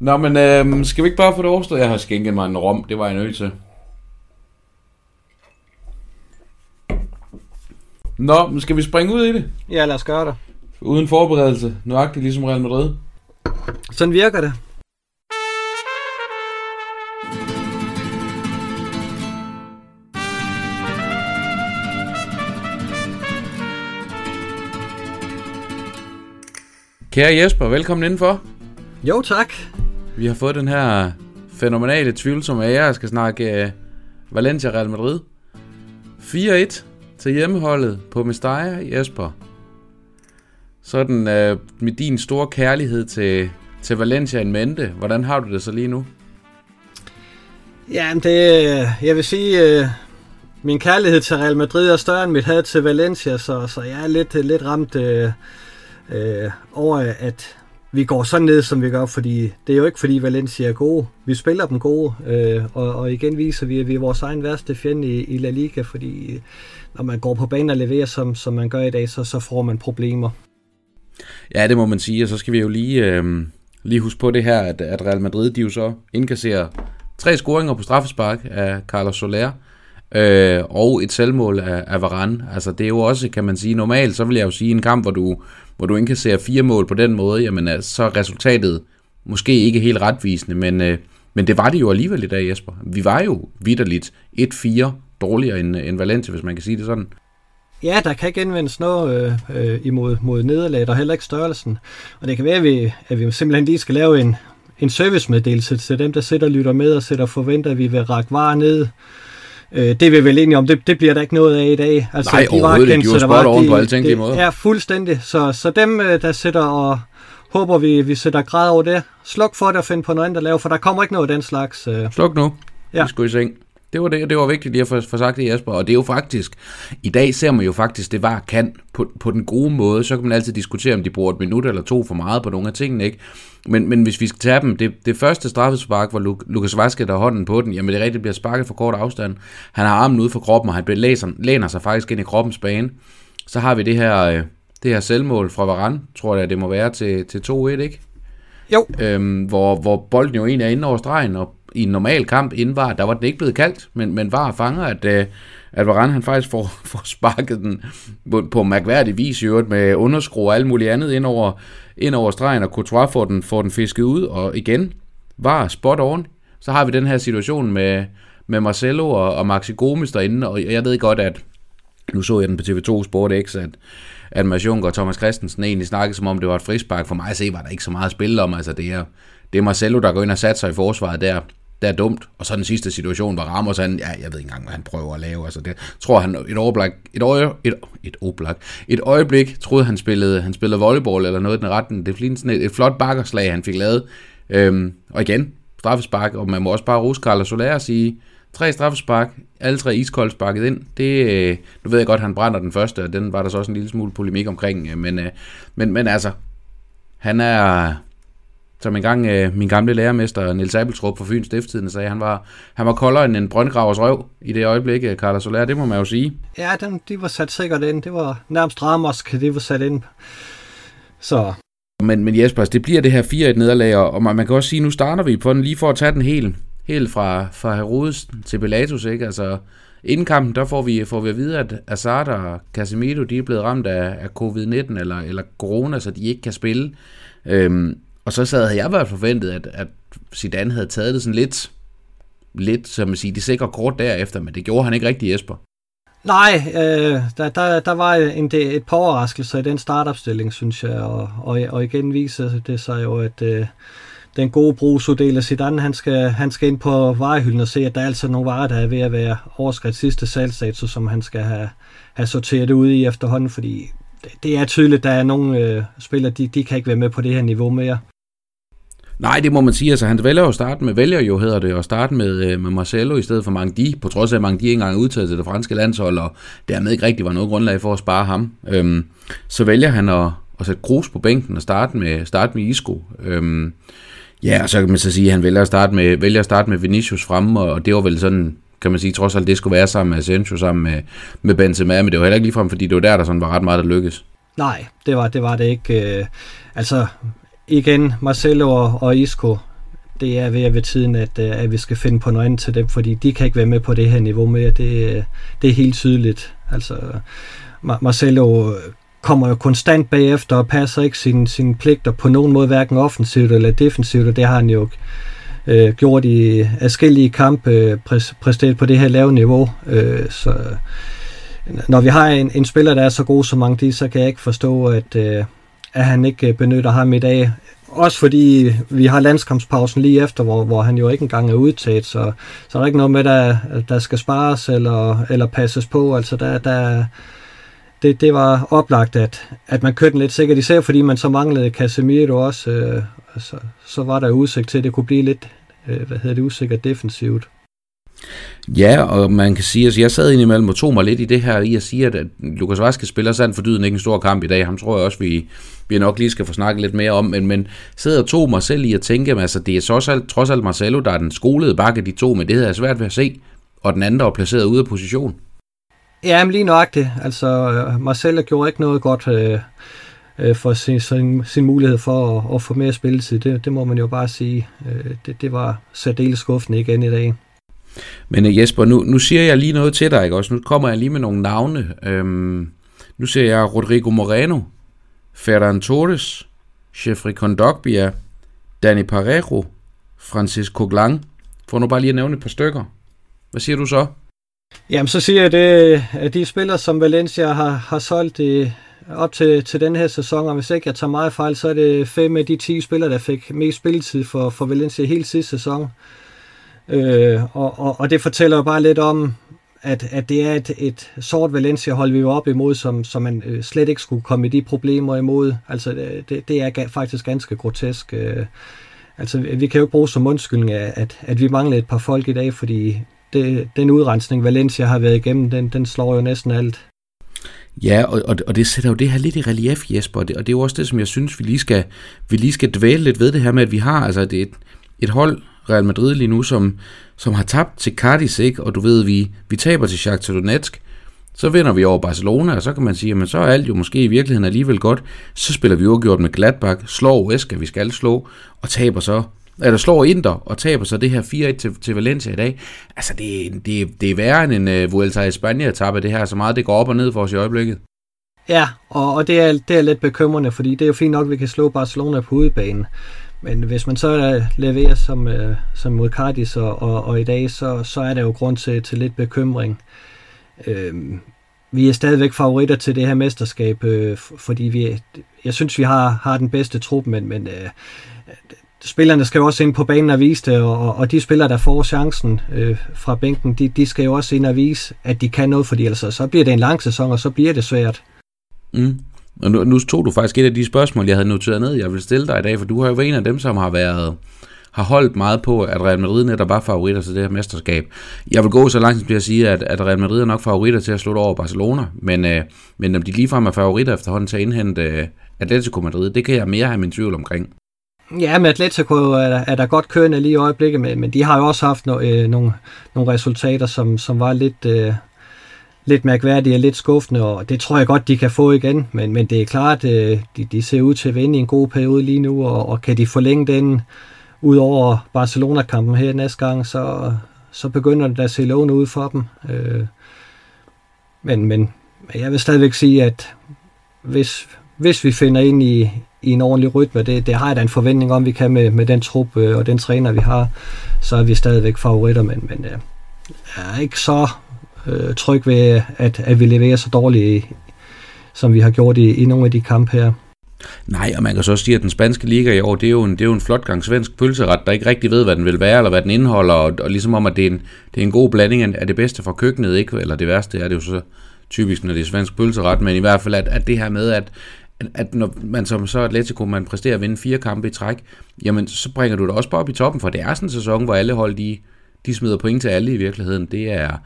Nå, men øh, skal vi ikke bare få det overstået? Jeg har skænket mig en rom, det var jeg nødt til. Nå, men skal vi springe ud i det? Ja, lad os gøre det. Uden forberedelse, nøjagtigt ligesom Real Madrid. Sådan virker det. Kære Jesper, velkommen indenfor. Jo, tak. Vi har fået den her fænomenale tvivlsomme ære, jeg skal snakke uh, Valencia Real Madrid. 4-1 til hjemmeholdet på Mestalla, Jesper. Sådan uh, med din store kærlighed til, til Valencia en mente. Hvordan har du det så lige nu? Ja, det, øh, jeg vil sige, uh, min kærlighed til Real Madrid er større end mit had til Valencia, så, så jeg er lidt, lidt ramt uh, uh, over, at vi går så ned, som vi gør, fordi det er jo ikke, fordi Valencia er gode. Vi spiller dem gode, øh, og, og igen viser vi, at vi er vores egen værste fjende i, i La Liga, fordi øh, når man går på banen og leverer, som, som man gør i dag, så, så får man problemer. Ja, det må man sige, og så skal vi jo lige, øh, lige huske på det her, at, at Real Madrid, de jo så indkasserer tre scoringer på straffespark af Carlos Soler, øh, og et selvmål af, af Varane. Altså det er jo også, kan man sige, normalt, så vil jeg jo sige en kamp, hvor du, hvor du indkasserer fire mål på den måde, jamen øh, så er resultatet måske ikke helt retvisende, men, øh, men det var det jo alligevel i dag, Jesper. Vi var jo vidderligt 1-4 dårligere end, end Valencia, hvis man kan sige det sådan. Ja, der kan ikke indvendes noget øh, øh, imod mod nederlaget, og heller ikke størrelsen. Og det kan være, at vi, at vi simpelthen lige skal lave en, en servicemeddelelse til dem, der sidder og lytter med og sætter forventer, at vi vil række varer ned. Øh, det er vi vel enige om, det, det bliver der ikke noget af i dag. Altså, Nej, de var kendt, ikke. De var spot de, på alle tænkelige måder. Ja, fuldstændig. Så, så dem, øh, der sidder og håber, vi, vi sætter grad over det, sluk for det og find på noget andet at lave, for der kommer ikke noget af den slags. Øh. Sluk nu. Ja. Vi skulle i seng. Det var, det, det var vigtigt lige at få, få sagt det, Jesper. Og det er jo faktisk, i dag ser man jo faktisk, det var kan på, på den gode måde. Så kan man altid diskutere, om de bruger et minut eller to for meget på nogle af tingene, ikke? Men, men hvis vi skal tage dem, det, det første straffespark, hvor Lukas Vaske der hånden på den, jamen det rigtigt bliver sparket for kort afstand. Han har armen ude for kroppen, og han læser, læner sig faktisk ind i kroppens bane. Så har vi det her, øh, det her selvmål fra Varane, tror jeg, det må være til, til 2-1, ikke? Jo. Øhm, hvor, hvor bolden jo egentlig er inde over stregen, og i en normal kamp inden var, der var den ikke blevet kaldt, men, men var fanger, at, øh, at Varane han faktisk får, får sparket den på, på mærkværdig vis i øvrigt med underskru og alt muligt andet ind over, ind over stregen, og Courtois får den, får den fisket ud, og igen var spot on. Så har vi den her situation med, med Marcelo og, og Maxi Gomes derinde, og jeg ved godt, at nu så jeg den på TV2 Sport X, at, at Mads Juncker og Thomas Christensen egentlig snakkede, som om det var et frispark. For mig at se, var der ikke så meget at spille om. Altså, det er, det er Marcelo, der går ind og satte sig i forsvaret der der er dumt. Og så den sidste situation, var Ramos, han, ja, jeg ved ikke engang, hvad han prøver at lave. Altså det, tror han, et overblik, et, øje, et, et, øjeblik, et øjeblik troede han spillede, han spillede volleyball eller noget i den retten. Det er sådan et, et flot bakkerslag, han fik lavet. Øhm, og igen, straffespark, og man må også bare rose Carlos Soler og sige, tre straffespark, alle tre iskoldt sparket ind. Det, øh, nu ved jeg godt, at han brænder den første, og den var der så også en lille smule polemik omkring, øh, men, øh, men, men altså, han er, som engang øh, min gamle lærermester Nils Abeltrup fra Fyns Stifttiden sagde, han var, han var koldere end en brøndgravers røv i det øjeblik, øh, Carlos Soler, det må man jo sige. Ja, den, de var sat sikkert ind. Det var nærmest Ramos, det var sat ind. Så. Men, men Jesper, det bliver det her 4-1 nederlag, og man, man kan også sige, nu starter vi på den lige for at tage den helt, helt fra, fra Herodes til Pilatus, ikke? Altså, inden kampen, der får vi, får vi at vide, at Azard og Casemiro, de er blevet ramt af, af covid-19 eller, eller corona, så de ikke kan spille. Øhm, og så sad jeg været forventet, at, at Zidane havde taget det sådan lidt, lidt som man siger, de sikre kort derefter, men det gjorde han ikke rigtig, Jesper. Nej, øh, der, der, der var en, et par overraskelser i den startopstilling, synes jeg, og, og, og igen viser det sig jo, at øh, den gode brugsudel af Zidane, han skal, han skal ind på varehylden og se, at der er altså nogle varer, der er ved at være overskridt sidste salgsdato, som han skal have, have sorteret ud i efterhånden, fordi det er tydeligt, at der er nogle øh, spillere, de, de kan ikke være med på det her niveau mere. Nej, det må man sige. Altså, han vælger jo at starte med, vælger jo hedder det, at starte med, øh, med Marcelo i stedet for Mangdi, på trods af, at Mangdi ikke engang er udtaget til det franske landshold, og dermed ikke rigtig var noget grundlag for at spare ham. Øhm, så vælger han at, at sætte Kroos på bænken og starte med, starte med Isco. Øhm, ja, og så kan man så sige, at han vælger at starte med, vælger at starte med Vinicius frem, og det var vel sådan, kan man sige, trods alt det skulle være sammen med Asensio, sammen med, med Benzema, men det var heller ikke ligefrem, fordi det var der, der sådan var ret meget, der lykkedes. Nej, det var det, var det ikke. Øh, altså, igen, Marcelo og, og Isco, det er ved, ved tiden, at, øh, at vi skal finde på noget andet til dem, fordi de kan ikke være med på det her niveau mere. Det, øh, det er helt tydeligt. Altså, Marcelo øh, kommer jo konstant bagefter og passer ikke sine, sine pligter på nogen måde, hverken offensivt eller defensivt, og det har han jo øh, gjort i afskillige kampe, øh, præsteret på det her lave niveau. Øh, så når vi har en, en spiller, der er så god som mange de, så kan jeg ikke forstå, at, øh, at han ikke øh, benytter ham i dag. Også fordi vi har landskampspausen lige efter, hvor, hvor han jo ikke engang er udtaget, så, så er der ikke noget med, der, der skal spares eller, eller passes på. Altså der, der, det, det var oplagt, at, at man kørte den lidt sikkert, især fordi man så manglede Casemiro også, øh, så, så var der udsigt til, at det kunne blive lidt, øh, hvad hedder det, usikkert defensivt. Ja, og man kan sige, at altså, jeg sad indimellem og tog mig lidt i det her, i at sige, at Lukas Vaske spiller sandt for dyden ikke en stor kamp i dag. Ham tror jeg også, vi, vi nok lige skal få snakket lidt mere om, men, men sidder og tog mig selv i at tænke, at altså, det er trods alt, trods alt Marcelo, der er den skolede bakke, de to, men det havde jeg svært ved at se, og den anden, der var placeret ude af position. Ja, men lige nøjagtigt. Altså, øh, Marcelo gjorde ikke noget godt øh, øh, for sin, sin, sin mulighed for at, at få mere spilletid. Det, det må man jo bare sige. Øh, det, det var særdeles skuffende igen i dag. Men øh, Jesper, nu, nu siger jeg lige noget til dig, ikke også? Nu kommer jeg lige med nogle navne. Øhm, nu ser jeg Rodrigo Moreno, Ferran Torres, Jeffrey Kondogbia, Danny Parejo, Francisco Glang. Får nu bare lige at nævne et par stykker. Hvad siger du så? Jamen, så siger jeg det, at de spillere, som Valencia har, har solgt i, op til, til den her sæson, og hvis ikke jeg tager meget fejl, så er det fem af de 10 spillere, der fik mest spilletid for, for Valencia hele sidste sæson. Øh, og, og, og det fortæller jo bare lidt om, at, at det er et, et sort Valencia-hold, vi var op imod, som, som man øh, slet ikke skulle komme i de problemer imod. Altså, øh, det, det er faktisk ganske grotesk. Øh, altså, vi kan jo ikke bruge som undskyldning, at, at vi mangler et par folk i dag, fordi det, den udrensning, Valencia har været igennem, den, den slår jo næsten alt. Ja, og, og, og det sætter jo det her lidt i relief, Jesper, og det, og det er jo også det, som jeg synes, vi lige skal, vi lige skal dvæle lidt ved det her med, at vi har altså det et, et hold, Real Madrid lige nu, som, som har tabt til Cardis, ikke? og du ved, vi, vi taber til Shakhtar Donetsk, så vinder vi over Barcelona, og så kan man sige, men så er alt jo måske i virkeligheden alligevel godt. Så spiller vi uafgjort med Gladbach, slår Uesca, vi skal slå, og taber så eller slår Inter og taber så det her 4-1 til, til Valencia i dag. Altså, det, det, det er værre end en uh, Vuelta i Spanien etape det her, så meget det går op og ned for os i øjeblikket. Ja, og, og det, er, det er lidt bekymrende, fordi det er jo fint nok, at vi kan slå Barcelona på udebanen. Men hvis man så øh, leverer som, øh, som mod Cardis og, og, og i dag, så, så er der jo grund til, til lidt bekymring. Uh, vi er stadigvæk favoritter til det her mesterskab, øh, fordi vi, jeg synes, vi har, har den bedste trup, men, men øh, spillerne skal jo også ind på banen og vise det, og, og de spillere, der får chancen øh, fra bænken, de, de skal jo også ind og vise, at de kan noget, fordi ellers så bliver det en lang sæson, og så bliver det svært. Mm. Og nu, nu tog du faktisk et af de spørgsmål, jeg havde noteret ned, jeg vil stille dig i dag, for du har jo været en af dem, som har været har holdt meget på, at Real Madrid netop var favoritter til det her mesterskab. Jeg vil gå så langt som at sige, at, at Real Madrid er nok favoritter til at slå over Barcelona, men, øh, men om de ligefrem er favoritter efterhånden til at indhente øh, Atletico Madrid, det kan jeg mere have min tvivl omkring. Ja, med Atletico er der, er der godt kørende lige i øjeblikket, men, men de har jo også haft no, øh, nogle, nogle resultater, som, som var lidt, øh, lidt mærkværdige og lidt skuffende, og det tror jeg godt, de kan få igen. Men, men det er klart, øh, de, de ser ud til at vinde i en god periode lige nu, og, og kan de forlænge den ud over Barcelona-kampen her næste gang, så, så begynder det at se lovende ud for dem. Øh, men, men jeg vil stadigvæk sige, at hvis, hvis vi finder ind i, i en ordentlig rytme. Det, det har jeg da en forventning om, vi kan med, med den trup øh, og den træner, vi har. Så er vi stadigvæk favoritter, men, men øh, jeg er ikke så øh, tryg ved, at, at vi leverer så dårligt, som vi har gjort i, i nogle af de kampe her. Nej, og man kan så også sige, at den spanske liga i år, det er jo en, det er jo en flot gang svensk pølseret, der ikke rigtig ved, hvad den vil være, eller hvad den indeholder, og, og ligesom om, at det er, en, det er en god blanding af det bedste fra køkkenet, ikke? eller det værste er det jo så typisk, når det er svensk pølseret, men i hvert fald, at, at det her med, at, at når man som så Atletico, man præsterer at vinde fire kampe i træk, jamen så bringer du det også bare op i toppen, for det er sådan en sæson, hvor alle hold, de, de smider point til alle i virkeligheden. Det er,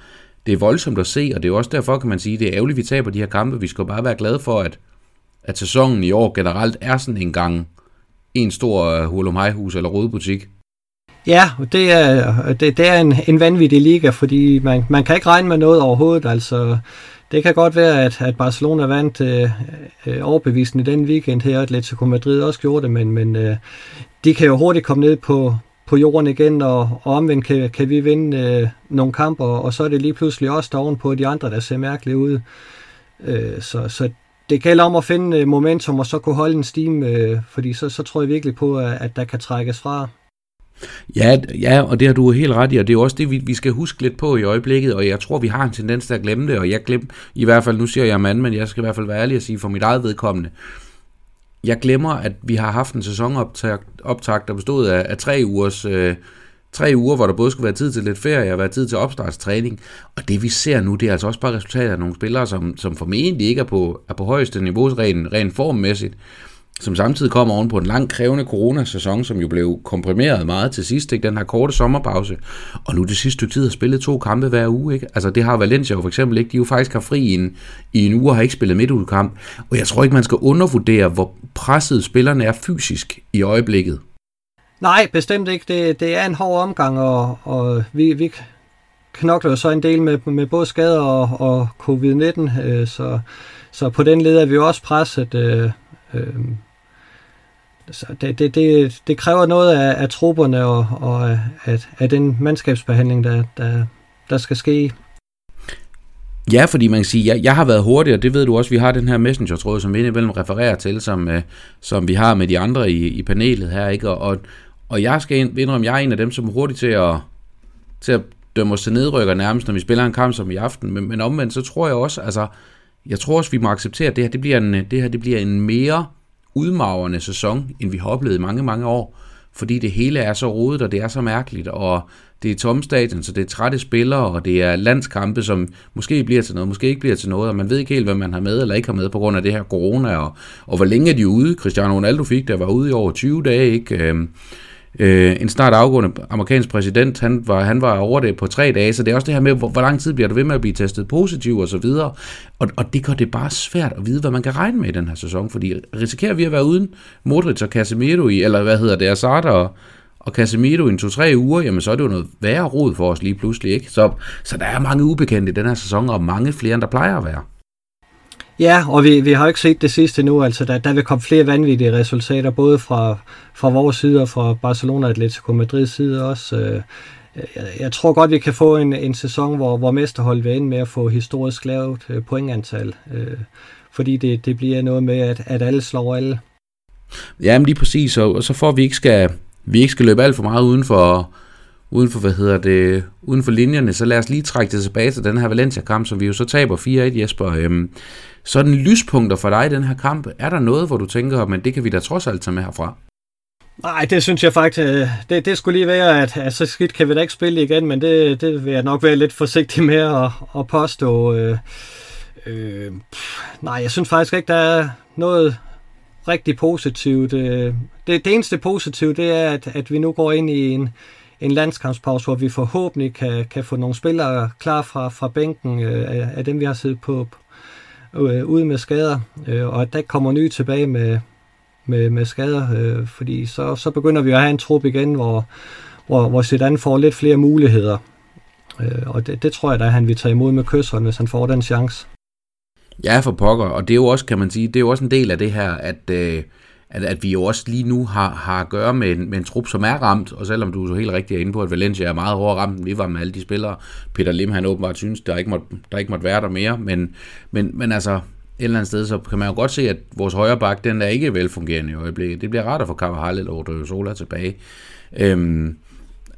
det er voldsomt at se, og det er også derfor, kan man sige, det er ærgerligt, vi taber de her kampe. Vi skal bare være glade for, at, at sæsonen i år generelt er sådan en gang en stor øh, uh, hus eller rodebutik. Ja, det er, det, det er en, en vanvittig liga, fordi man, man kan ikke regne med noget overhovedet. Altså, det kan godt være, at, at Barcelona vandt øh, øh, overbevisende den weekend her, Atletico Madrid også gjorde det, men, men øh, de kan jo hurtigt komme ned på, på jorden igen, og, og omvendt kan, kan vi vinde øh, nogle kampe, og, så er det lige pludselig også der ovenpå de andre, der ser mærkeligt ud. Øh, så, så det gælder om at finde øh, momentum, og så kunne holde en steam, øh, fordi så, så tror jeg virkelig på, at, at der kan trækkes fra. Ja, ja, og det har du helt ret i, og det er også det, vi, vi skal huske lidt på i øjeblikket, og jeg tror, vi har en tendens til at glemme det, og jeg glemmer, i hvert fald, nu siger jeg mand, men jeg skal i hvert fald være ærlig at sige for mit eget vedkommende, jeg glemmer, at vi har haft en sæsonoptag, der bestod af, af tre ugers... Øh, tre uger, hvor der både skulle være tid til lidt ferie og være tid til opstartstræning. Og det vi ser nu, det er altså også bare resultatet af nogle spillere, som, som formentlig ikke er på, er på højeste niveau rent, rent formmæssigt som samtidig kommer oven på en lang krævende coronasæson, som jo blev komprimeret meget til sidst, ikke? den her korte sommerpause. Og nu det sidste stykke tid har spillet to kampe hver uge. Ikke? Altså det har Valencia jo for eksempel ikke. De jo faktisk har fri i en, i en uge og har ikke spillet midtudkamp. Og jeg tror ikke, man skal undervurdere, hvor presset spillerne er fysisk i øjeblikket. Nej, bestemt ikke. Det, det er en hård omgang, og, og vi, vi knokler jo så en del med, med både skader og, og covid-19, øh, så, så på den led er vi også presset. Øh, øh, så det, det, det, det kræver noget af, af trupperne og, og øh, af, af den mandskabsbehandling, der, der, der skal ske. Ja, fordi man kan sige, jeg, jeg har været hurtig, og det ved du også, vi har den her messenger-tråd, som vi indimellem refererer til, som, uh, som vi har med de andre i, i panelet her, ikke? Og, og, og jeg skal indrømme, jeg er en af dem, som er hurtig til at, til at dømme os til nedrykker nærmest, når vi spiller en kamp som i aften, men, men omvendt, så tror jeg også, altså, jeg tror også, vi må acceptere, at det her, det bliver en, det her, det bliver en mere udmagrende sæson, end vi har oplevet i mange, mange år. Fordi det hele er så rodet, og det er så mærkeligt, og det er tomme stadion, så det er trætte spillere, og det er landskampe, som måske bliver til noget, måske ikke bliver til noget, og man ved ikke helt, hvad man har med eller ikke har med på grund af det her corona, og, og hvor længe er de ude. Cristiano Ronaldo fik, der var ude i over 20 dage, ikke? Øhm, Øh, en snart afgående amerikansk præsident, han var, han var over det på tre dage, så det er også det her med, hvor, hvor lang tid bliver du ved med at blive testet positiv og så videre. Og, og det gør det bare svært at vide, hvad man kan regne med i den her sæson, fordi risikerer vi at være uden Modric og Casemiro i, eller hvad hedder det, Azard og, og Casemiro i en to-tre uger, jamen så er det jo noget værre rod for os lige pludselig, ikke? Så, så der er mange ubekendte i den her sæson, og mange flere, end der plejer at være. Ja, og vi, vi har ikke set det sidste nu, altså der, der vil komme flere vanvittige resultater, både fra, fra vores side og fra Barcelona og Atletico Madrid side også. Øh, jeg, jeg tror godt, vi kan få en, en sæson, hvor, hvor mesterholdet vil ende med at få historisk lavt øh, pointantal, øh, fordi det, det bliver noget med, at, at alle slår alle. Ja, men lige præcis, og så får vi ikke skal, vi ikke skal løbe alt for meget uden for, uden for, hvad hedder det, uden for linjerne, så lad os lige trække det tilbage til den her Valencia-kamp, som vi jo så taber 4-1, Jesper. Øhm, sådan lyspunkter for dig i den her kamp, er der noget, hvor du tænker, men det kan vi da trods alt tage med herfra? Nej, det synes jeg faktisk, øh, det, det skulle lige være, at, at så skidt kan vi da ikke spille igen, men det, det vil jeg nok være lidt forsigtig med at, at påstå. Øh, øh, nej, jeg synes faktisk ikke, der er noget rigtig positivt. Øh, det, det eneste positive, det er, at, at vi nu går ind i en, en landskampspause, hvor vi forhåbentlig kan, kan få nogle spillere klar fra, fra bænken øh, af, af dem, vi har siddet på, øh, ud med skader, øh, og at der kommer nye tilbage med, med, med skader, øh, fordi så, så begynder vi at have en trup igen, hvor, hvor, hvor Zidane får lidt flere muligheder. Øh, og det, det tror jeg da, han vil tage imod med kysseren, hvis han får den chance. Ja, for pokker, og det er jo også, kan man sige, det er jo også en del af det her, at, øh, at, at vi jo også lige nu har, har at gøre med en, med en trup, som er ramt, og selvom du så helt rigtigt er inde på, at Valencia er meget hårdere ramt, end vi var med alle de spillere, Peter Lim, han åbenbart synes, der ikke måtte, der ikke måtte være der mere, men, men, men altså, et eller andet sted, så kan man jo godt se, at vores højre bak, den er ikke velfungerende i øjeblikket. Det bliver rart at få Carvajal eller Sola tilbage. Øhm,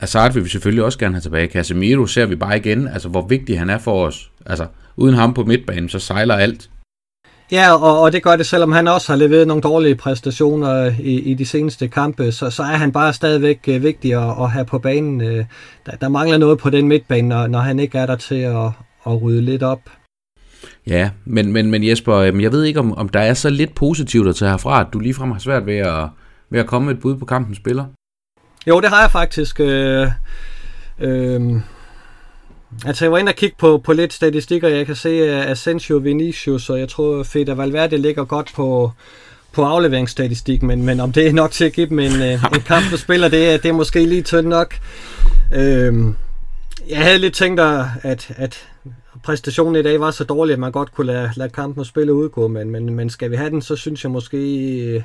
Azard vil vi selvfølgelig også gerne have tilbage. Casemiro ser vi bare igen, altså hvor vigtig han er for os. Altså, uden ham på midtbanen, så sejler alt. Ja, og, og det gør det, selvom han også har leveret nogle dårlige præstationer i, i de seneste kampe, så, så er han bare stadigvæk uh, vigtig at, at have på banen. Uh, der, der mangler noget på den midtbane, når, når han ikke er der til at, at rydde lidt op. Ja, men, men, men Jesper, jeg ved ikke, om, om der er så lidt positivt at tage herfra, at du ligefrem har svært ved at, ved at komme med et bud på kampens spiller. Jo, det har jeg faktisk. Øh, øh, Altså, jeg var inde og kigge på, på lidt statistikker. Jeg kan se, at Asensio, Vinicius og jeg tror, Fede Valverde ligger godt på, på afleveringsstatistik, men, men om det er nok til at give dem en, øh, en kamp for spiller, det er, det er måske lige tyndt nok. Øhm, jeg havde lidt tænkt, at, at præstationen i dag var så dårlig, at man godt kunne lade, lade kampen og spille udgå, men, men, men skal vi have den, så synes jeg måske,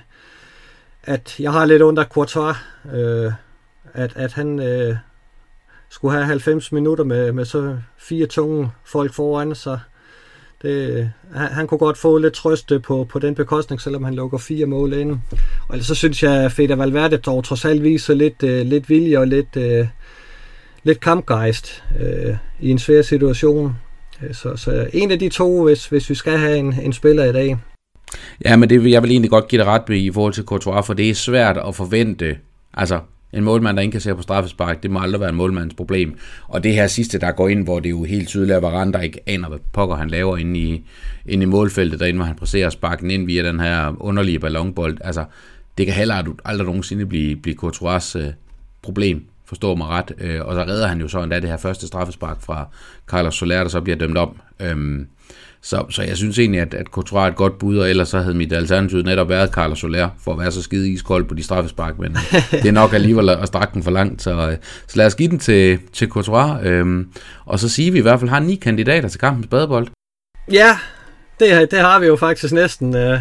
at jeg har lidt under Courtois. Øh, at, at han øh, skulle have 90 minutter med, med så fire tunge folk foran sig. Det, han, han kunne godt få lidt trøst på, på den bekostning, selvom han lukker fire mål ind. Og ellers så synes jeg, at Feder Valverde dog trods alt viser lidt, øh, lidt vilje og lidt, øh, lidt kampgejst øh, i en svær situation. Øh, så, så en af de to, hvis, hvis vi skal have en, en spiller i dag. Ja, men det vil jeg vil egentlig godt give det ret med i forhold til Courtois, for det er svært at forvente, altså en målmand, der indkasserer på straffespark, det må aldrig være en målmands problem. Og det her sidste, der går ind, hvor det jo helt tydeligt, at Varane, der ikke aner, hvad pokker han laver inde i, inde i målfeltet, derinde, hvor han presserer sparken ind via den her underlige ballonbold. Altså, det kan heller aldrig nogensinde blive, blive Courtois' øh, problem, forstår mig ret. Øh, og så redder han jo så endda det her første straffespark fra Carlos Soler, der så bliver dømt om. Øhm, så, så jeg synes egentlig, at, at Courtois er et godt bud, og ellers så havde mit alternativ netop været Carlos Soler, for at være så skide iskold på de straffespark, men det er nok alligevel at strække den for langt, så, så lad os give den til, til Courtois, øhm, og så sige, at vi i hvert fald har ni kandidater til kampens badebold. Ja, det, det har vi jo faktisk næsten. Øh.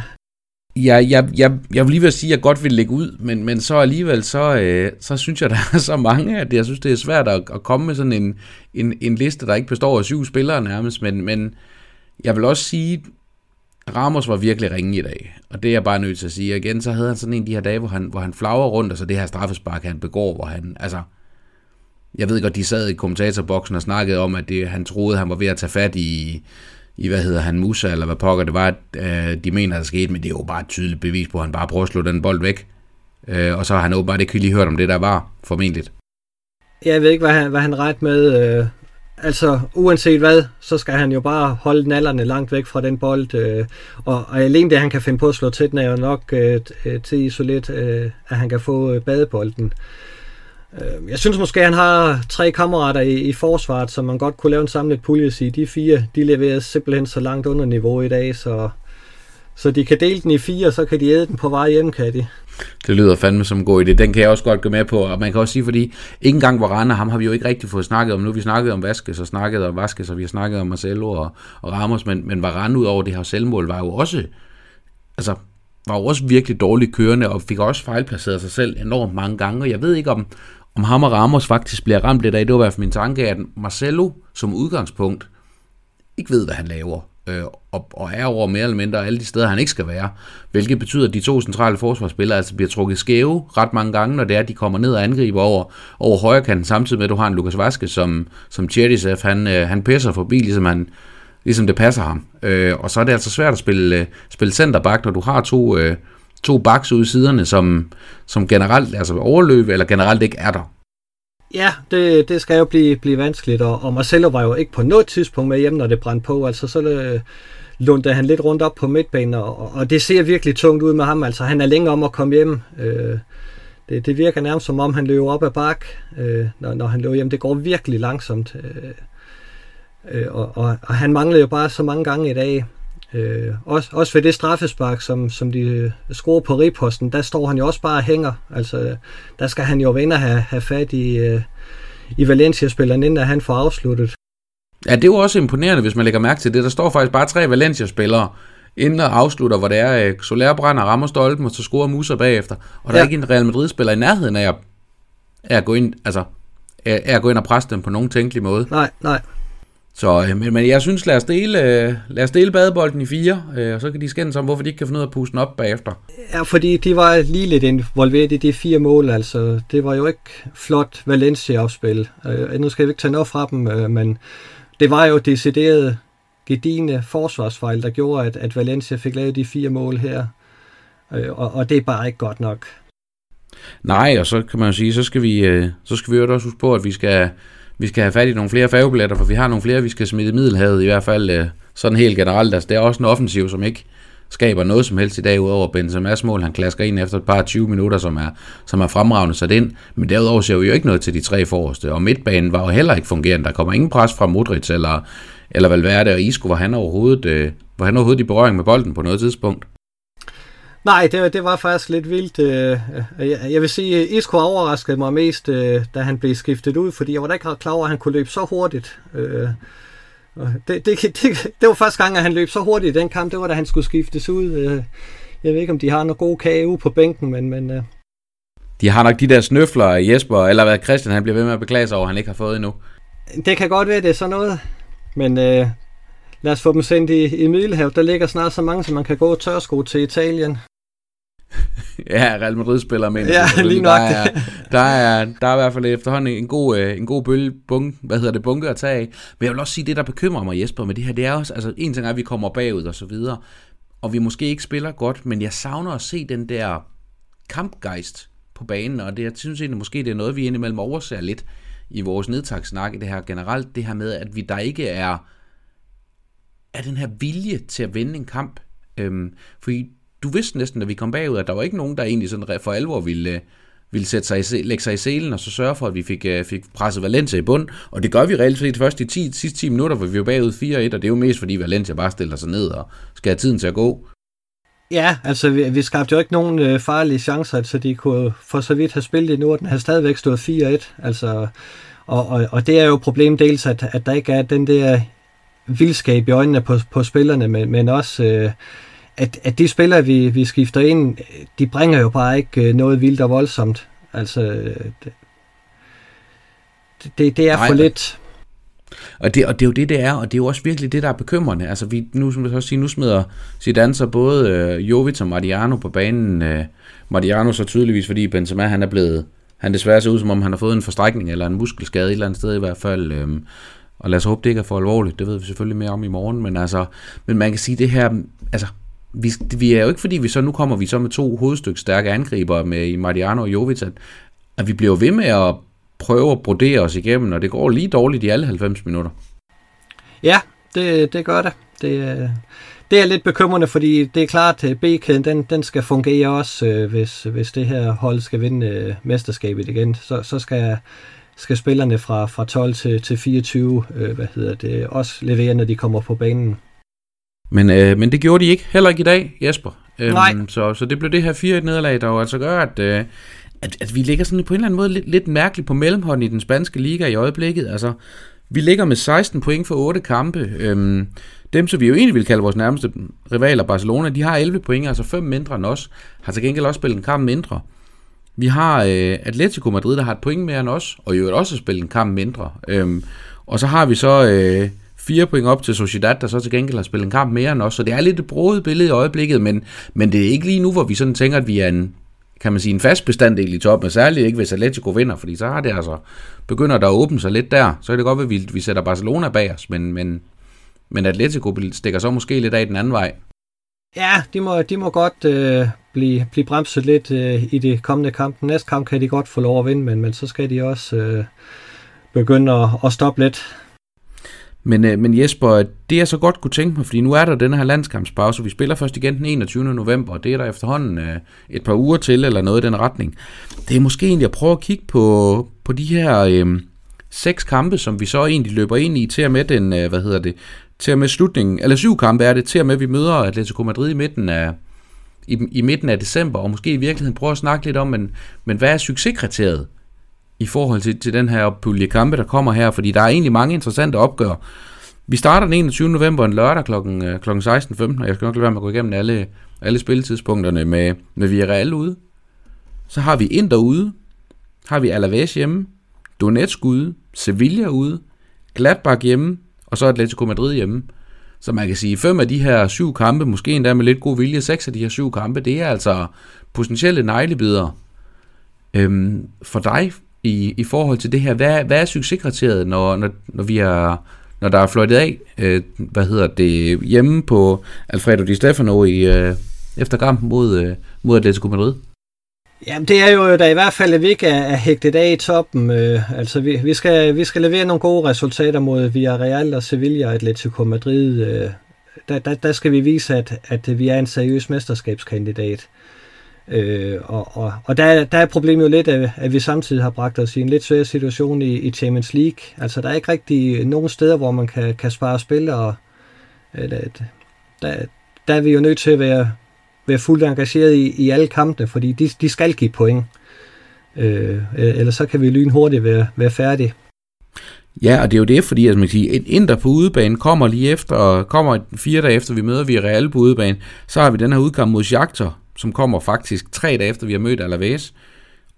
Ja, jeg, jeg, jeg vil lige vil sige, at jeg godt vil lægge ud, men, men så alligevel, så, øh, så synes jeg, der er så mange, at jeg synes, det er svært at, at komme med sådan en, en, en liste, der ikke består af syv spillere nærmest, men, men jeg vil også sige, Ramos var virkelig ringe i dag, og det er jeg bare nødt til at sige. Og igen, så havde han sådan en af de her dage, hvor han, hvor han flager rundt, og så det her straffespark, han begår, hvor han, altså, jeg ved godt, de sad i kommentatorboksen og snakkede om, at det, han troede, han var ved at tage fat i, i hvad hedder han, Musa, eller hvad pokker det var, at øh, de mener, der skete, men det er jo bare et tydeligt bevis på, at han bare prøver at slå den bold væk. Øh, og så har han åbenbart ikke lige hørt om det, der var, formentlig. Jeg ved ikke, hvad han, hvad han ret med. Øh, Altså, uanset hvad, så skal han jo bare holde nallerne langt væk fra den bold. Øh, og, og alene det, han kan finde på at slå til den, er jo nok øh, øh til så lidt, øh, at han kan få øh, badebolden. Øh, jeg synes måske, at han har tre kammerater i, i forsvaret, som man godt kunne lave en samlet pulje sige. De fire, de leverer simpelthen så langt under niveau i dag, så, så de kan dele den i fire, og så kan de æde den på vej hjem, kan de. Det lyder fandme som en god idé. Den kan jeg også godt gå med på. Og man kan også sige, fordi ikke engang Varane, ham har vi jo ikke rigtig fået snakket om. Nu har vi snakket om Vaskes og snakket om Vaskes, og vi har snakket om Marcelo og, og Ramos. Men, men Varane ud over det her selvmål var jo også, altså, var jo også virkelig dårligt kørende og fik også fejlplaceret sig selv enormt mange gange. Og jeg ved ikke, om, om ham og Ramos faktisk bliver ramt lidt af. Det var i hvert fald min tanke, at Marcelo som udgangspunkt ikke ved, hvad han laver øh, og, og er over mere eller mindre alle de steder, han ikke skal være. Hvilket betyder, at de to centrale forsvarsspillere altså bliver trukket skæve ret mange gange, når det er, at de kommer ned og angriber over, over højrekanten, samtidig med, at du har en Lukas Vaske, som, som Cherdisev, han, øh, han pisser forbi, ligesom, han, ligesom det passer ham. Øh, og så er det altså svært at spille, øh, spille centerback, når du har to, øh, to backs ude i siderne, som, som generelt altså overløb, eller generelt ikke er der. Ja, det, det skal jo blive, blive vanskeligt, og, og Marcelo var jo ikke på noget tidspunkt med hjem, når det brændte på, altså så øh, han lidt rundt op på midtbanen, og, og det ser virkelig tungt ud med ham, altså han er længe om at komme hjem, øh, det, det virker nærmest som om han løber op ad bak, øh, når, når han løber hjem, det går virkelig langsomt, øh, øh, og, og, og han mangler jo bare så mange gange i dag, Øh, også, også ved det straffespark, som, som de øh, scorer på riposten, der står han jo også bare og hænger. Altså, der skal han jo vende og have, have fat i, øh, i Valencia-spilleren, inden han får afsluttet. Ja, det er jo også imponerende, hvis man lægger mærke til det. Der står faktisk bare tre Valencia-spillere inden og afslutter, hvor det er, øh, Soler brænder, rammer stolpen, og så scorer Musa bagefter. Og der ja. er ikke en Real Madrid-spiller i nærheden af at, af at gå ind, altså, af at gå ind og presse dem på nogen tænkelig måde. Nej, nej. Så, øh, men, men jeg synes, lad os dele, øh, lad os dele badebolden i fire, øh, og så kan de skændes om, hvorfor de ikke kan finde ud af at puste den op bagefter. Ja, fordi de var lige lidt involveret i de fire mål, altså. Det var jo ikke flot Valencia-afspil. Nu skal vi ikke tage noget fra dem, men det var jo decideret gedigende forsvarsfejl, der gjorde, at, at Valencia fik lavet de fire mål her. Og, og det er bare ikke godt nok. Nej, og så kan man sige, så skal vi, så skal vi jo også huske på, at vi skal vi skal have fat i nogle flere færgebilletter, for vi har nogle flere, vi skal smide i Middelhavet, i hvert fald øh, sådan helt generelt. Altså, det er også en offensiv, som ikke skaber noget som helst i dag, udover Benzema's mål. Han klasker ind efter et par 20 minutter, som er, som er fremragende sat ind. Men derudover ser vi jo ikke noget til de tre forreste. Og midtbanen var jo heller ikke fungerende. Der kommer ingen pres fra Modric eller, eller Valverde og Isco, hvor han overhovedet, øh, hvor han overhovedet i berøring med bolden på noget tidspunkt. Nej, det, det var faktisk lidt vildt. Øh, øh, jeg vil sige, at Isco overraskede mig mest, øh, da han blev skiftet ud, fordi jeg var da ikke klar over, at han kunne løbe så hurtigt. Det, det, det, det var første gang, at han løb så hurtigt i den kamp. Det var da han skulle skiftes ud. Jeg ved ikke, om de har noget god kage ude på bænken, men... men De har nok de der snøfler, Jesper, eller hvad Christian han bliver ved med at beklage sig over, han ikke har fået endnu. Det kan godt være, det er sådan noget. Men øh, lad os få dem sendt i, i Middelhavet. Der ligger snart så mange, som man kan gå tørsko til Italien. ja, Real Madrid spiller med. Ja, lige nok. Der er, der, er, der er i hvert fald efterhånden en god, øh, en god bølge, bunk, hvad hedder det, bunke at tage af. Men jeg vil også sige, det der bekymrer mig, Jesper, med det her, det er også, altså en ting er, at vi kommer bagud og så videre, og vi måske ikke spiller godt, men jeg savner at se den der kampgejst på banen, og det, jeg synes egentlig måske, det er noget, vi indimellem overser lidt i vores nedtagssnak i det her generelt, det her med, at vi der ikke er, er den her vilje til at vinde en kamp. Øhm, fordi du vidste næsten, da vi kom bagud, at der var ikke nogen, der egentlig sådan for alvor ville, øh, ville sætte sig i, lægge sig i selen og så sørge for, at vi fik, øh, fik presset Valencia i bund. Og det gør vi reelt set først i 10, sidste 10 minutter, hvor vi var bagud 4-1, og det er jo mest fordi Valencia bare stiller sig ned og skal have tiden til at gå. Ja, altså vi, vi skabte jo ikke nogen øh, farlige chancer, så de kunne for så vidt have spillet i Norden, den har stadigvæk stået 4-1. Altså, og, og, og det er jo problemet dels, at, at der ikke er den der vildskab i øjnene på, på spillerne, men, men også øh, at, at de spillere, vi, vi skifter ind, de bringer jo bare ikke øh, noget vildt og voldsomt. Altså, det, det, det er Nej, for lidt. Og det, og det er jo det, det er, og det er jo også virkelig det, der er bekymrende. Altså, vi, nu, som jeg også sige, nu smider Zidane så både øh, Jovic og Mariano på banen. Øh, Mariano så tydeligvis, fordi Benzema, han er blevet, han desværre ser ud, som om han har fået en forstrækning eller en muskelskade et eller andet sted i hvert fald. Øh, og lad os håbe, det ikke er for alvorligt. Det ved vi selvfølgelig mere om i morgen. Men, altså, men man kan sige, det her, altså, vi, vi er jo ikke fordi, vi så nu kommer vi så med to hovedstykke stærke angriber med Mariano og Jovic, at, at vi bliver ved med at prøve at brodere os igennem, og det går lige dårligt i alle 90 minutter. Ja, det, det gør det. Det, det er lidt bekymrende, fordi det er klart, at B-kæden den, den skal fungere også, øh, hvis, hvis det her hold skal vinde øh, mesterskabet igen. Så, så skal, skal spillerne fra, fra 12 til, til 24 øh, hvad hedder det, også levere, når de kommer på banen. Men, øh, men det gjorde de ikke, heller ikke i dag, Jesper. Øhm, Nej. Så, så det blev det her 4-1-nederlag, der jo altså gør, at, øh, at, at vi ligger sådan på en eller anden måde lidt, lidt mærkeligt på mellemhånden i den spanske liga i øjeblikket. Altså, vi ligger med 16 point for 8 kampe. Øhm, dem, som vi jo egentlig vil kalde vores nærmeste rivaler, Barcelona, de har 11 point, altså 5 mindre end os. Har til gengæld også spillet en kamp mindre. Vi har øh, Atletico Madrid, der har et point mere end os, og jo også spillet en kamp mindre. Øhm, og så har vi så... Øh, fire point op til Sociedad, der så til gengæld har spillet en kamp mere end os. Så det er lidt et broet billede i øjeblikket, men, men det er ikke lige nu, hvor vi sådan tænker, at vi er en, kan man sige, en fast bestanddel i toppen, særligt ikke hvis Atletico vinder, fordi så har det altså, begynder der at åbne sig lidt der. Så er det godt, at vi, vi sætter Barcelona bag os, men, men, men Atletico stikker så måske lidt af den anden vej. Ja, de må, de må godt øh, blive, blive bremset lidt øh, i det kommende kamp. Næste kamp kan de godt få lov at vinde, men, men så skal de også øh, begynde at, at stoppe lidt. Men, øh, men Jesper, det jeg så godt kunne tænke mig, fordi nu er der den her landskampspause, vi spiller først igen den 21. november, og det er der efterhånden øh, et par uger til, eller noget i den retning. Det er måske egentlig at prøve at kigge på, på de her øh, seks kampe, som vi så egentlig løber ind i, til og med den, øh, hvad hedder det, til og med slutningen, eller syv kampe er det, til og med vi møder Atletico Madrid i midten af, i, i midten af december, og måske i virkeligheden prøve at snakke lidt om, men, men hvad er succeskriteriet i forhold til, til den her pulje kampe, der kommer her, fordi der er egentlig mange interessante opgør. Vi starter den 21. november en lørdag kl. kl. 16.15, og jeg skal nok lade være med at gå igennem alle, alle spilletidspunkterne med, med Villarreal ude. Så har vi Inter ude, har vi Alaves hjemme, Donetsk ude, Sevilla ude, Gladbach hjemme, og så Atletico Madrid hjemme. Så man kan sige, fem af de her syv kampe, måske endda med lidt god vilje, seks af de her syv kampe, det er altså potentielle neglebidder. Øhm, for dig, i, i forhold til det her. Hvad, hvad er succeskriteriet, når, når, når vi er når der er fløjtet af, øh, hvad hedder det, hjemme på Alfredo Di Stefano i, øh, efter kampen mod, øh, mod Atletico Madrid? Jamen det er jo øh, da i hvert fald, at vi ikke er, er hægtet af i toppen. Øh, altså vi, vi, skal, vi skal levere nogle gode resultater mod Villarreal og Sevilla og Atletico Madrid. Øh, der, der, der skal vi vise, at, at vi er en seriøs mesterskabskandidat. Øh, og og, og der, der er problemet jo lidt, at, at vi samtidig har bragt os i en lidt svær situation i, i Champions League. Altså der er ikke rigtig nogen steder, hvor man kan, kan spare spil, og øh, der, der er vi jo nødt til at være, være fuldt engageret i, i alle kampene, fordi de, de skal give point. Øh, e-, ellers så kan vi lynhurtigt være, være færdige. Ja, og det er jo det, fordi altså, man kan sige, et Inter på udebane kommer lige efter, kommer fire dage efter, vi møder vi Real på udebane, så har vi den her udkamp mod Shakhtar, som kommer faktisk tre dage efter, vi har mødt Alaves.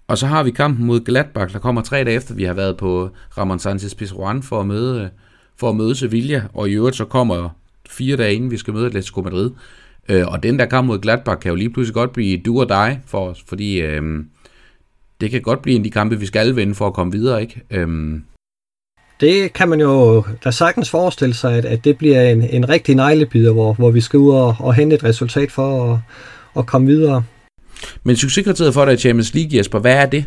Og så har vi kampen mod Gladbach, der kommer tre dage efter, vi har været på Ramon Sanchez Pizjuan for at møde, for at møde Sevilla, og i øvrigt så kommer fire dage inden vi skal møde Atletico Madrid. Øh, og den der kamp mod Gladbach kan jo lige pludselig godt blive du og dig for os, fordi øh, det kan godt blive en af de kampe, vi skal vinde for at komme videre, ikke? Øh, det kan man jo da sagtens forestille sig, at, at det bliver en, en rigtig neglebider, hvor, hvor vi skal ud og, og hente et resultat for at, at komme videre. Men succeskriteriet for dig i Champions League, Jesper, hvad er det?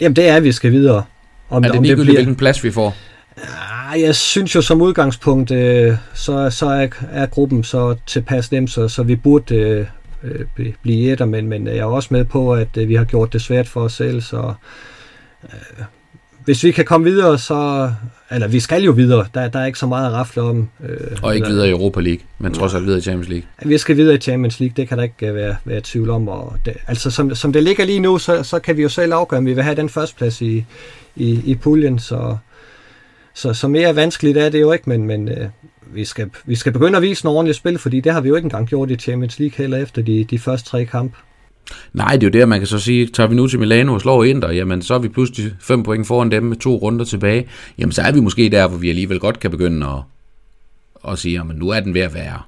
Jamen det er, at vi skal videre. Om, er det ligegyldigt, bliver... hvilken plads vi får? Ja, jeg synes jo som udgangspunkt, øh, så, så er, er gruppen så tilpas nem, så, så vi burde øh, øh blive etter, men, men jeg er også med på, at øh, vi har gjort det svært for os selv, så øh, hvis vi kan komme videre, så... Eller vi skal jo videre. Der, der er ikke så meget at rafle om. Øh, og ikke videre i Europa League, men trods alt videre i Champions League. Vi skal videre i Champions League, det kan der ikke være, være tvivl om. Og det, altså som, som det ligger lige nu, så, så kan vi jo selv afgøre, om vi vil have den første plads i, i, i puljen. Så, så, så mere vanskeligt er det jo ikke, men, men øh, vi, skal, vi skal begynde at vise noget ordentligt spil, fordi det har vi jo ikke engang gjort i Champions League heller efter de, de første tre kampe. Nej, det er jo det, man kan så sige, tager vi nu til Milano og slår Inter, jamen så er vi pludselig fem point foran dem med to runder tilbage. Jamen så er vi måske der, hvor vi alligevel godt kan begynde at, at sige, jamen nu er den ved at være.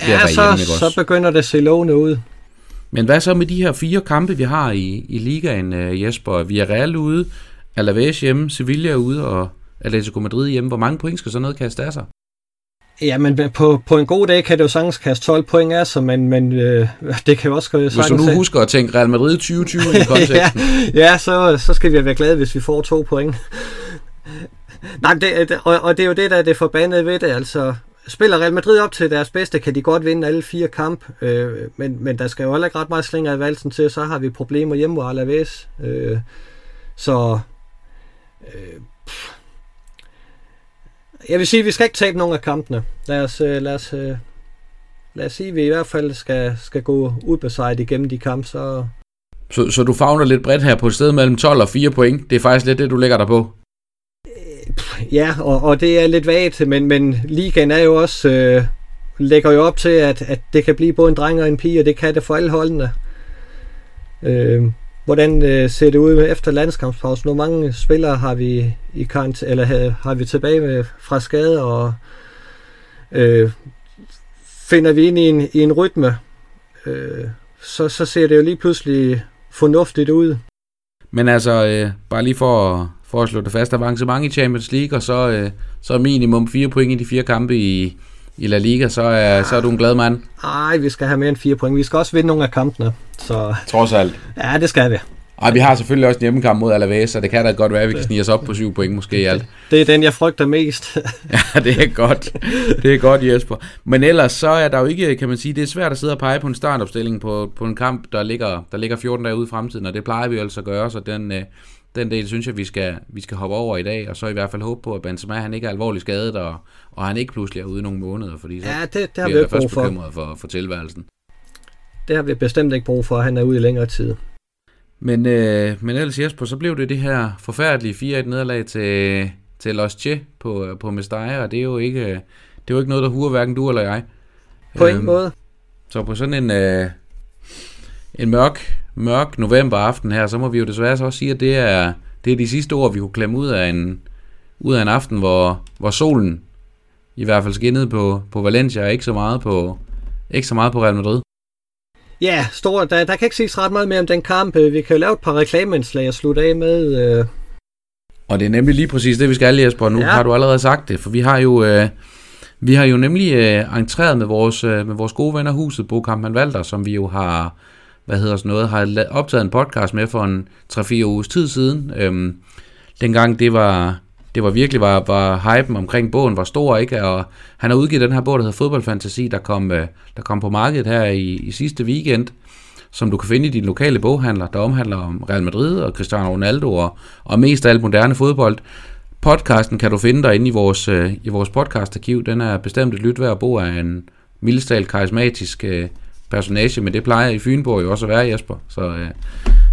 Ja, at være så, så begynder det at se lovende ud. Men hvad så med de her fire kampe, vi har i, i ligaen, uh, Jesper? Vi er Real ude, Alaves hjemme, Sevilla ude og Atletico Madrid hjemme. Hvor mange point skal så noget kaste af sig? Ja, men på, på en god dag kan det jo sagtens kaste 12 point af sig, men, men øh, det kan jo også sagtens... Hvis du nu husker at tænke Real Madrid 2020 i konteksten. ja, ja så, så skal vi være glade, hvis vi får to point. Nej, det, og, og det er jo det, der er det forbandede ved det, altså spiller Real Madrid op til deres bedste, kan de godt vinde alle fire kamp, øh, men, men der skal jo heller ikke ret meget slinger i valsen til, så har vi problemer hjemme mod Alaves. Øh, så øh, jeg vil sige, at vi skal ikke tabe nogen af kampene. Lad os, øh, lad os, øh, lad os sige, at vi i hvert fald skal, skal gå ubesejret igennem de kampe. Så... Så, så du fagner lidt bredt her på et sted mellem 12 og 4 point. Det er faktisk lidt det, du lægger dig på. Øh, ja, og, og det er lidt vagt, men, men ligaen er jo også, øh, lægger jo op til, at, at det kan blive både en dreng og en pige, og det kan det for alle holdene. Øh, Hvordan øh, ser det ud efter landskampspausen? Hvor mange spillere har vi i kant, eller har, har vi tilbage med, fra skade, og øh, finder vi ind i en, i en rytme, øh, så, så ser det jo lige pludselig fornuftigt ud. Men altså, øh, bare lige for, for at slå det fast, avancement i Champions League, og så, øh, så minimum fire point i de fire kampe i, i La Liga, så er, så er du en glad mand. Nej, vi skal have mere end fire point. Vi skal også vinde nogle af kampene. Så... Trods alt. Ja, det skal vi. Ej, vi har selvfølgelig også en hjemmekamp mod Alaves, så det kan da godt være, at vi kan snige os op på syv point måske i alt. Det er den, jeg frygter mest. ja, det er godt. Det er godt, Jesper. Men ellers så er der jo ikke, kan man sige, det er svært at sidde og pege på en startopstilling på, på en kamp, der ligger, der ligger 14 dage ude i fremtiden, og det plejer vi altså at gøre, så den, øh, den del synes jeg, vi skal, vi skal hoppe over i dag, og så i hvert fald håbe på, at Benzema han ikke er alvorligt skadet, og, og han ikke pludselig er ude i nogle måneder, fordi så ja, det, det har vi ikke brug for. for, for tilværelsen. Det har vi bestemt ikke brug for, at han er ude i længere tid. Men, øh, men ellers Jesper, så blev det det her forfærdelige 4-1 nederlag til, til Los Che på, på Mestalla, og det er jo ikke, det er jo ikke noget, der huer hverken du eller jeg. På ingen øhm, måde. Så på sådan en, øh, en mørk, mørk novemberaften her, så må vi jo desværre så også sige, at det er, det er de sidste ord, vi kunne klemme ud af en, ud af en aften, hvor, hvor solen i hvert fald skinnede på, på Valencia, og ikke så meget på, ikke så meget på Real Madrid. Ja, stor, der, der kan ikke siges ret meget mere om den kamp. Vi kan jo lave et par reklameindslag og slutte af med. Øh... Og det er nemlig lige præcis det, vi skal, Jesper. Nu ja. har du allerede sagt det, for vi har jo... Øh, vi har jo nemlig øh, entreret med vores, øh, med vores gode venner huset, Bo Kampmann Valder, som vi jo har, hvad hedder sådan noget, har optaget en podcast med for en 3-4 ugers tid siden. Øhm, dengang det var, det var virkelig var, var hypen omkring bogen var stor, ikke? Og han har udgivet den her bog, der hedder Fodboldfantasi, der kom, øh, der kom på markedet her i, i sidste weekend, som du kan finde i din lokale boghandler, der omhandler om Real Madrid og Cristiano Ronaldo og, og mest af alt moderne fodbold. Podcasten kan du finde derinde i vores, øh, i vores podcastarkiv. Den er bestemt et lyt værd bo af en mildestalt karismatisk øh, personage, men det plejer i Fynborg jo også at være, Jesper. Så øh,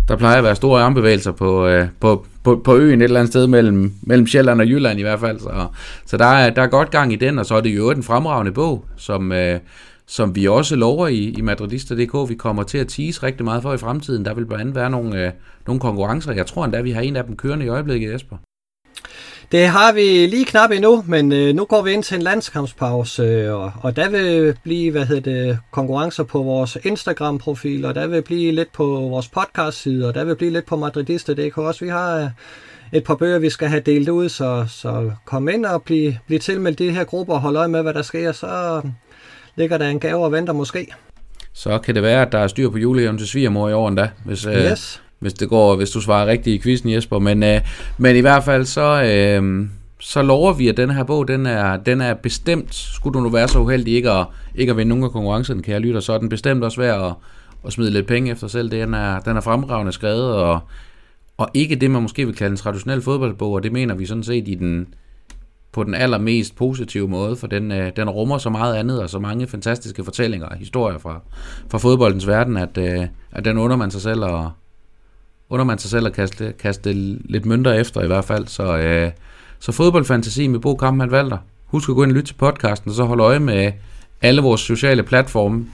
der plejer at være store armbevægelser på, øh, på, på, på øen et eller andet sted mellem, mellem Sjælland og Jylland i hvert fald. Så, så der, er, der er godt gang i den, og så er det jo en fremragende bog, som, øh, som vi også lover i, i Madridista.dk, vi kommer til at tease rigtig meget for i fremtiden. Der vil blandt andet være nogle, øh, nogle konkurrencer. Jeg tror endda, vi har en af dem kørende i øjeblikket, Jesper. Det har vi lige knap endnu, men øh, nu går vi ind til en landskampspause, øh, og, og der vil blive hvad hedder det, konkurrencer på vores Instagram-profil, og der vil blive lidt på vores podcast-side, og der vil blive lidt på Madridista.dk også. Vi har øh, et par bøger, vi skal have delt ud, så, så kom ind og bliv, bliv tilmeldt de her grupper og hold øje med, hvad der sker, så ligger der en gave og venter måske. Så kan det være, at der er styr på julehaven til svigermor i år endda, hvis, øh, yes hvis, det går, hvis du svarer rigtigt i quizzen, Jesper. Men, øh, men i hvert fald så, øh, så lover vi, at den her bog, den er, den er bestemt, skulle du nu være så uheldig ikke at, ikke at vinde nogen af konkurrencen, kan jeg lytte, så er den bestemt også værd at, at smide lidt penge efter selv. Den er, den er fremragende skrevet, og, og ikke det, man måske vil kalde en traditionel fodboldbog, og det mener vi sådan set i den, på den allermest positive måde, for den, øh, den rummer så meget andet, og så mange fantastiske fortællinger og historier fra, fra fodboldens verden, at, øh, at den under man sig selv at, under man sig selv at kaste, kaste lidt mønter efter i hvert fald. Så, øh, så fodboldfantasi med Bo Kampmann Valter. Husk at gå ind og lytte til podcasten, og så hold øje med alle vores sociale platforme,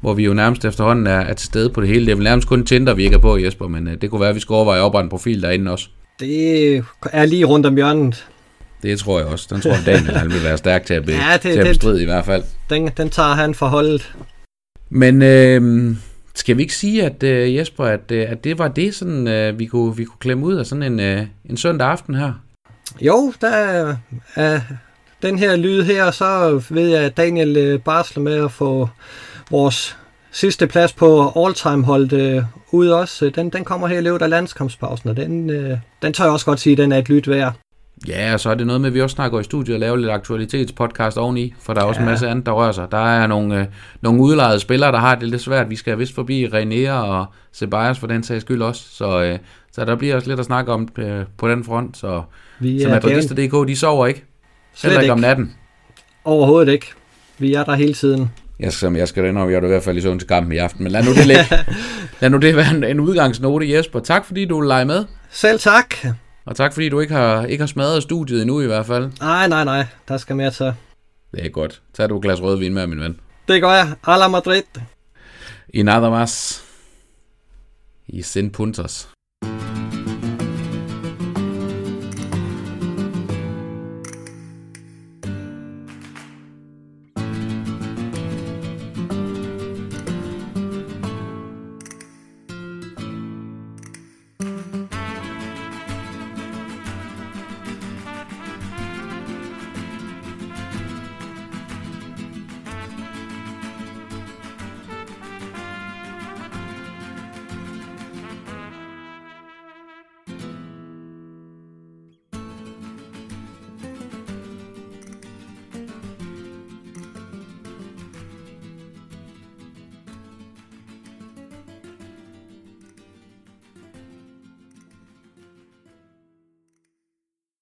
hvor vi jo nærmest efterhånden er, er til stede på det hele. Det er vel nærmest kun Tinder, vi ikke er på, Jesper, men øh, det kunne være, at vi skal overveje at oprette en profil derinde også. Det er lige rundt om hjørnet. Det tror jeg også. Den tror jeg, Daniel han vil være stærk til at, be, ja, det, til at bestride i hvert fald. Den, den tager han for holdet. Men øh, skal vi ikke sige, at øh, Jesper, at, øh, at det var det, sådan, øh, vi, kunne, vi kunne klemme ud af sådan en, øh, en søndag aften her? Jo, der er øh, den her lyd her, så ved jeg, at Daniel øh, barsler med at få vores sidste plads på all-time holdet øh, ud også. Den, den kommer her i løbet af landskampspausen, og den, øh, den tør jeg også godt sige, at den er et lyt værd. Ja, og så er det noget med, at vi også snakker i studiet og laver lidt aktualitetspodcast oveni, for der er også ja. en masse andet, der rører sig. Der er nogle, øh, nogle udlejede spillere, der har det lidt svært. Vi skal vist forbi René og Ceballos for den sags skyld også, så, øh, så der bliver også lidt at snakke om øh, på den front. Så, vi så Madridista.dk, de sover ikke. Slet Heller ikke om natten. Overhovedet ikke. Vi er der hele tiden. Jeg skal, jeg skal indrømme, jeg er i hvert fald i søvn til kampen i aften, men lad nu det, lidt, lad nu det være en, en udgangsnote, Jesper. Tak fordi du lege med. Selv tak. Og tak fordi du ikke har, ikke har smadret studiet endnu i hvert fald. Nej, nej, nej. Der skal mere til. Det er godt. Tag du et glas rødvin med, min ven. Det gør jeg. A la Madrid. I nada más. I sin puntos.